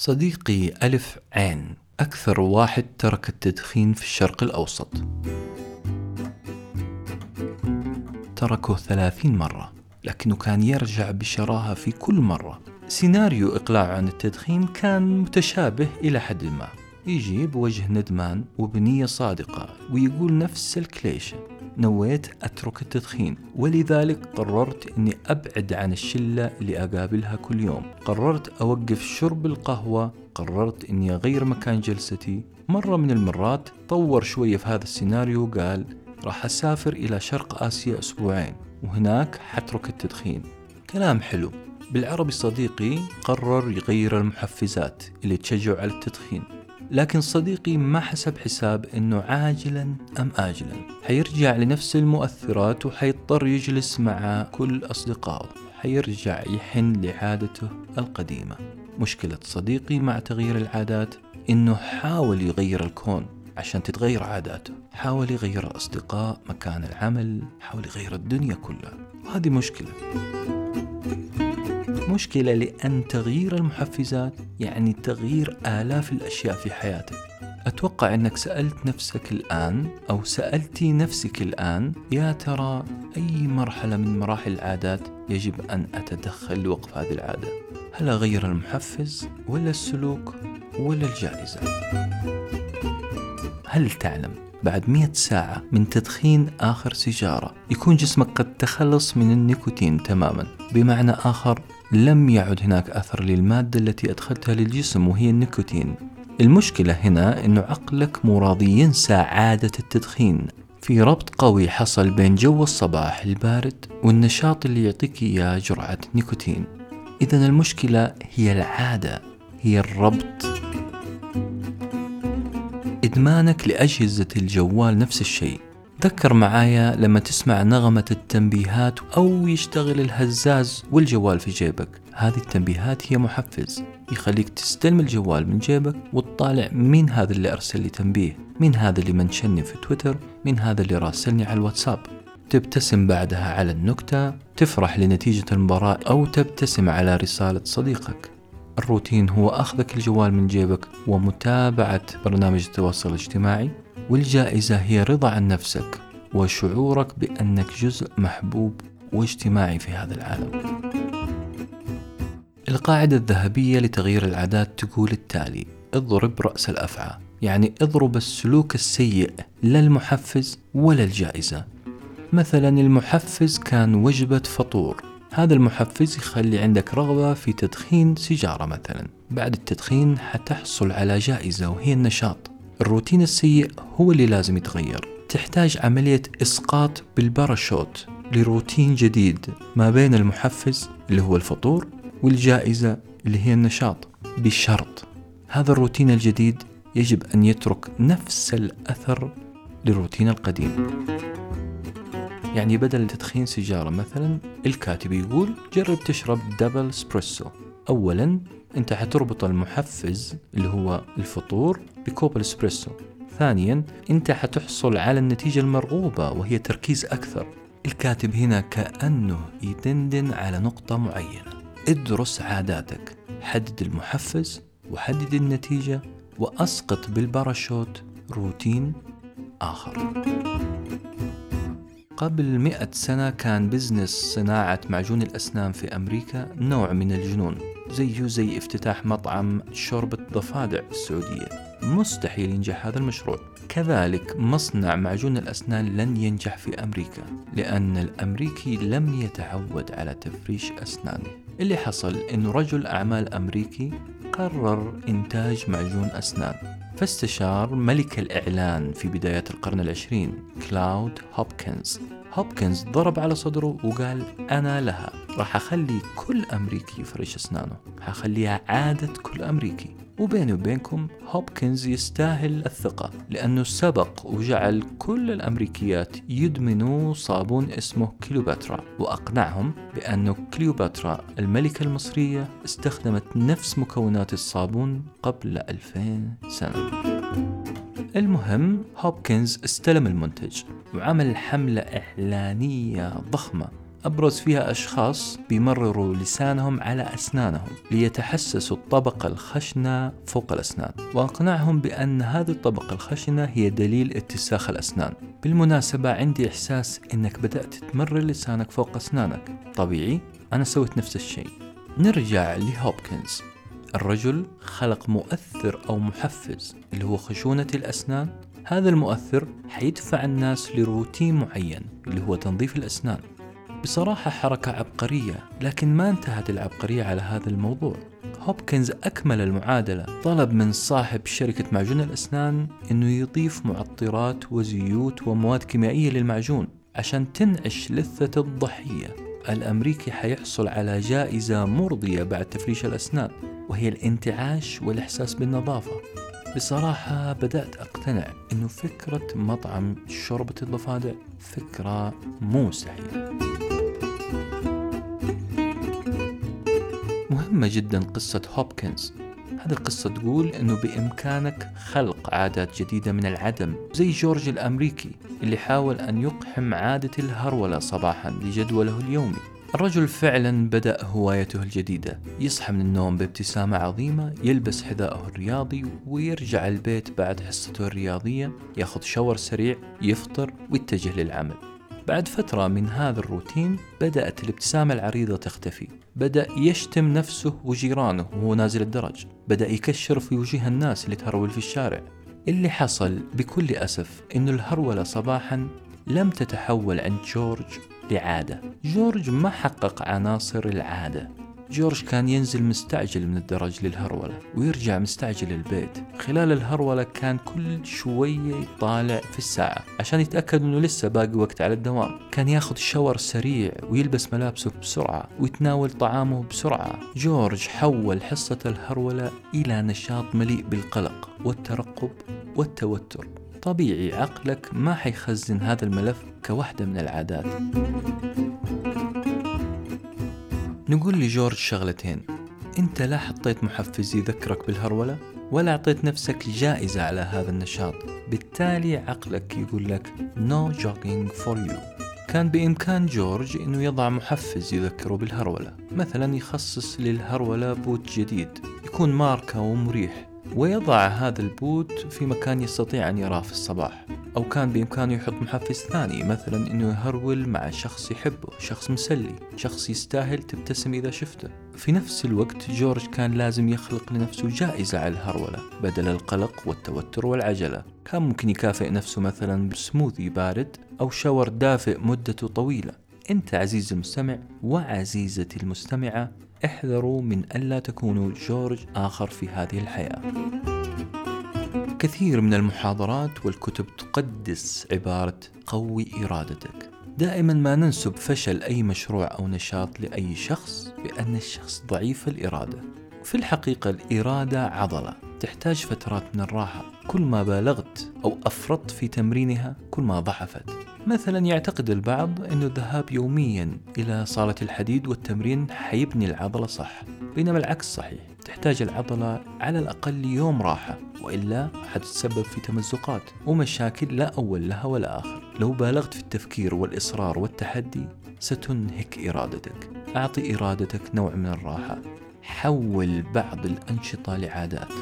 صديقي ألف عين أكثر واحد ترك التدخين في الشرق الأوسط. تركه ثلاثين مرة لكنه كان يرجع بشراهة في كل مرة. سيناريو إقلاعه عن التدخين كان متشابه إلى حد ما. يجي بوجه ندمان وبنية صادقة ويقول نفس الكليشة. نويت أترك التدخين. ولذلك قررت أني أبعد عن الشلة اللي أقابلها كل يوم. قررت أوقف شرب القهوة. قررت أني أغير مكان جلستي. مرة من المرات طور شوية في هذا السيناريو وقال راح أسافر إلى شرق آسيا أسبوعين وهناك حترك التدخين. كلام حلو. بالعربي صديقي قرر يغير المحفزات اللي تشجعه على التدخين. لكن صديقي ما حسب حساب إنه عاجلا أم اجلا. حيرجع لنفس المؤثرات وحيضطر يجلس مع كل أصدقائه. حيرجع يحن لعادته القديمة. مشكلة صديقي مع تغيير العادات إنه حاول يغير الكون عشان تتغير عاداته. حاول يغير الأصدقاء مكان العمل حاول يغير الدنيا كلها. وهذه مشكلة. مشكلة لأن تغيير المحفزات يعني تغيير آلاف الأشياء في حياتك. أتوقع أنك سألت نفسك الآن أو سألتي نفسك الآن يا ترى أي مرحلة من مراحل العادات يجب أن أتدخل لوقف هذه العادة؟ هل أغير المحفز ولا السلوك ولا الجائزة هل تعلم بعد مئة ساعة من تدخين آخر سيجارة يكون جسمك قد تخلص من النيكوتين تماما؟ بمعنى آخر لم يعد هناك أثر للمادة التي أدخلتها للجسم وهي النيكوتين. المشكلة هنا أنه عقلك مو راضي ينسى عادة التدخين. في ربط قوي حصل بين جو الصباح البارد والنشاط اللي يعطيك إياه جرعة نيكوتين. إذا المشكلة هي العادة هي الربط. إدمانك لأجهزة الجوال نفس الشيء. تذكر معايا لما تسمع نغمة التنبيهات أو يشتغل الهزاز والجوال في جيبك. هذه التنبيهات هي محفز يخليك تستلم الجوال من جيبك وتطالع مين هذا اللي أرسل لي تنبيه مين هذا اللي منشني في تويتر مين هذا اللي راسلني على الواتساب. تبتسم بعدها على النكتة تفرح لنتيجة المباراة أو تبتسم على رسالة صديقك. الروتين هو أخذك الجوال من جيبك ومتابعة برنامج التواصل الاجتماعي. والجائزة هي رضا عن نفسك وشعورك بأنك جزء محبوب واجتماعي في هذا العالم. القاعدة الذهبية لتغيير العادات تقول التالي: اضرب رأس الأفعى، يعني اضرب السلوك السيء لا المحفز ولا الجائزة. مثلا المحفز كان وجبة فطور، هذا المحفز يخلي عندك رغبة في تدخين سيجارة مثلا. بعد التدخين حتحصل على جائزة وهي النشاط. الروتين السيء هو اللي لازم يتغير. تحتاج عملية إسقاط بالباراشوت لروتين جديد ما بين المحفز اللي هو الفطور والجائزة اللي هي النشاط بشرط هذا الروتين الجديد يجب أن يترك نفس الأثر للروتين القديم. يعني بدل تدخين سيجارة مثلا الكاتب يقول جرب تشرب دبل سبريسو أولا أنت حتربط المحفز اللي هو الفطور بكوب الإسبريسو. ثانيا أنت حتحصل على النتيجة المرغوبة وهي تركيز أكثر. الكاتب هنا كأنه يدندن على نقطة معينة. ادرس عاداتك. حدد المحفز وحدد النتيجة وأسقط بالباراشوت روتين آخر. قبل مئة سنة كان business صناعة معجون الأسنان في أمريكا نوع من الجنون زيه زي افتتاح مطعم شوربة ضفادع في السعودية. مستحيل ينجح هذا المشروع. كذلك مصنع معجون الأسنان لن ينجح في أمريكا لأن الأمريكي لم يتعود على تفريش أسنانه. اللي حصل أنه رجل أعمال أمريكي قرر إنتاج معجون أسنان. فاستشار ملك الإعلان في بداية القرن العشرين كلاود هوبكنز. هوبكنز ضرب على صدره وقال أنا لها. راح أخلي كل أمريكي يفرش أسنانه. حخليها عادة كل أمريكي. وبيني وبينكم هوبكنز يستاهل الثقة لأنه سبق وجعل كل الأمريكيات يدمنوا صابون اسمه كليوباترا وأقنعهم بأن كليوباترا الملكة المصرية استخدمت نفس مكونات الصابون قبل 2000 سنة. المهم هوبكنز استلم المنتج وعمل حملة إعلانية ضخمة أبرز فيها أشخاص بيمرروا لسانهم على أسنانهم ليتحسسوا الطبقة الخشنة فوق الأسنان. وأقنعهم بأن هذه الطبقة الخشنة هي دليل اتساخ الأسنان. بالمناسبة عندي إحساس أنك بدأت تمرر لسانك فوق أسنانك. طبيعي أنا سويت نفس الشيء. نرجع لهوبكنز. الرجل خلق مؤثر أو محفز اللي هو خشونة الأسنان. هذا المؤثر حيدفع الناس لروتين معين اللي هو تنظيف الأسنان. بصراحة حركة عبقرية لكن ما انتهت العبقرية على هذا الموضوع. هوبكنز أكمل المعادلة. طلب من صاحب شركة معجون الأسنان أنه يضيف معطرات وزيوت ومواد كيميائية للمعجون عشان تنعش لثة الضحية. الأمريكي حيحصل على جائزة مرضية بعد تفريش الأسنان وهي الانتعاش والإحساس بالنظافة. بصراحة بدأت أقتنع أنه فكرة مطعم شوربة الضفادع فكرة مو سهلة. مهمة جدا قصة هوبكنز. هذه القصة تقول أنه بإمكانك خلق عادات جديدة من العدم زي جورج الأمريكي اللي حاول أن يقحم عادة الهرولة صباحا لجدوله اليومي. الرجل فعلا بدأ هوايته الجديدة يصحى من النوم بابتسامة عظيمة يلبس حذاءه الرياضي ويرجع البيت بعد حصته الرياضية ياخذ شاور سريع يفطر ويتجه للعمل. بعد فترة من هذا الروتين بدأت الابتسامة العريضة تختفي. بدأ يشتم نفسه وجيرانه وهو نازل الدرج. بدأ يكشر في وجيه الناس اللي تهرول في الشارع. اللي حصل بكل أسف أن الهرولة صباحا لم تتحول عند جورج لعادة. جورج ما حقق عناصر العادة. جورج كان ينزل مستعجل من الدرج للهرولة ويرجع مستعجل البيت خلال الهرولة كان كل شوية يطالع في الساعة عشان يتأكد إنه لسه باقي وقت على الدوام. كان ياخذ شاور سريع ويلبس ملابسه بسرعة ويتناول طعامه بسرعة. جورج حول حصة الهرولة إلى نشاط مليء بالقلق والترقب والتوتر. طبيعي عقلك ما حيخزن هذا الملف كوحدة من العادات. نقول لجورج شغلتين. أنت لا حطيت محفز يذكرك بالهرولة ولا أعطيت نفسك جائزة على هذا النشاط. بالتالي عقلك يقول لك no jogging for you كان بإمكان جورج أنه يضع محفز يذكره بالهرولة مثلا يخصص للهرولة بوت جديد يكون ماركة ومريح. ويضع هذا البوت في مكان يستطيع أن يراه في الصباح أو كان بإمكانه يحط محفز ثاني مثلا أنه يهرول مع شخص يحبه شخص مسلي شخص يستاهل تبتسم إذا شفته. في نفس الوقت جورج كان لازم يخلق لنفسه جائزة على الهرولة بدل القلق والتوتر والعجلة. كان ممكن يكافئ نفسه مثلا بسموذي بارد أو شاور دافئ مدته طويلة. أنت عزيزي المستمع وعزيزتي المستمعة احذروا من ألا تكونوا جورج آخر في هذه الحياة. كثير من المحاضرات والكتب تقدس عبارة قوي إرادتك. دائما ما ننسب فشل أي مشروع أو نشاط لأي شخص بأن الشخص ضعيف الإرادة. في الحقيقة الإرادة عضلة تحتاج فترات من الراحة. كل ما بالغت أو أفرطت في تمرينها كل ما ضعفت. مثلا يعتقد البعض أن الذهاب يوميا إلى صالة الحديد والتمرين حيبني العضلة صح بينما العكس صحيح تحتاج العضلة على الأقل يوم راحة وإلا حتتسبب في تمزقات ومشاكل لا أول لها ولا آخر. لو بالغت في التفكير والإصرار والتحدي ستنهك إرادتك. أعطي إرادتك نوع من الراحة. حول بعض الأنشطة لعادات.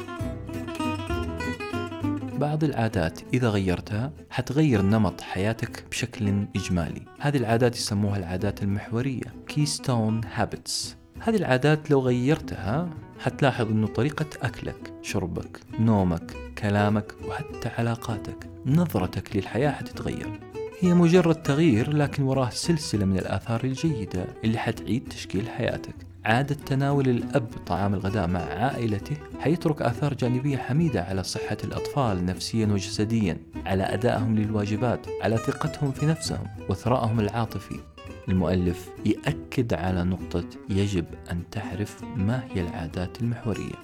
بعض العادات إذا غيرتها حتغير نمط حياتك بشكل إجمالي. هذه العادات يسموها العادات المحورية Keystone Habits. هذه العادات لو غيرتها حتلاحظ أنه طريقة أكلك شربك نومك كلامك وحتى علاقاتك نظرتك للحياة حتتغير. هي مجرد تغيير لكن وراه سلسلة من الآثار الجيدة اللي حتعيد تشكيل حياتك. عادة تناول الأب طعام الغداء مع عائلته حيترك آثار جانبية حميدة على صحة الأطفال نفسيا وجسديا على أدائهم للواجبات على ثقتهم في نفسهم وثرائهم العاطفي. المؤلف يأكد على نقطة يجب أن تعرف ما هي العادات المحورية.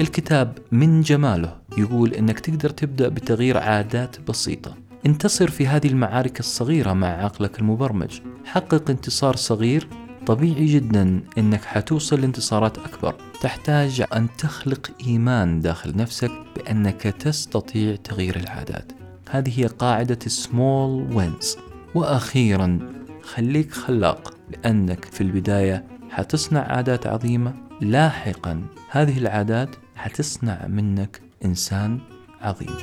الكتاب من جماله يقول إنك تقدر تبدأ بتغيير عادات بسيطة. انتصر في هذه المعارك الصغيرة مع عقلك المبرمج. حقق انتصار صغير طبيعي جدا إنك حتوصل لانتصارات أكبر. تحتاج أن تخلق إيمان داخل نفسك بأنك تستطيع تغيير العادات. هذه هي قاعدة سمول وينز وأخيرا خليك خلاق لأنك في البداية حتصنع عادات عظيمة. لاحقا هذه العادات حتصنع منك إنسان عظيم.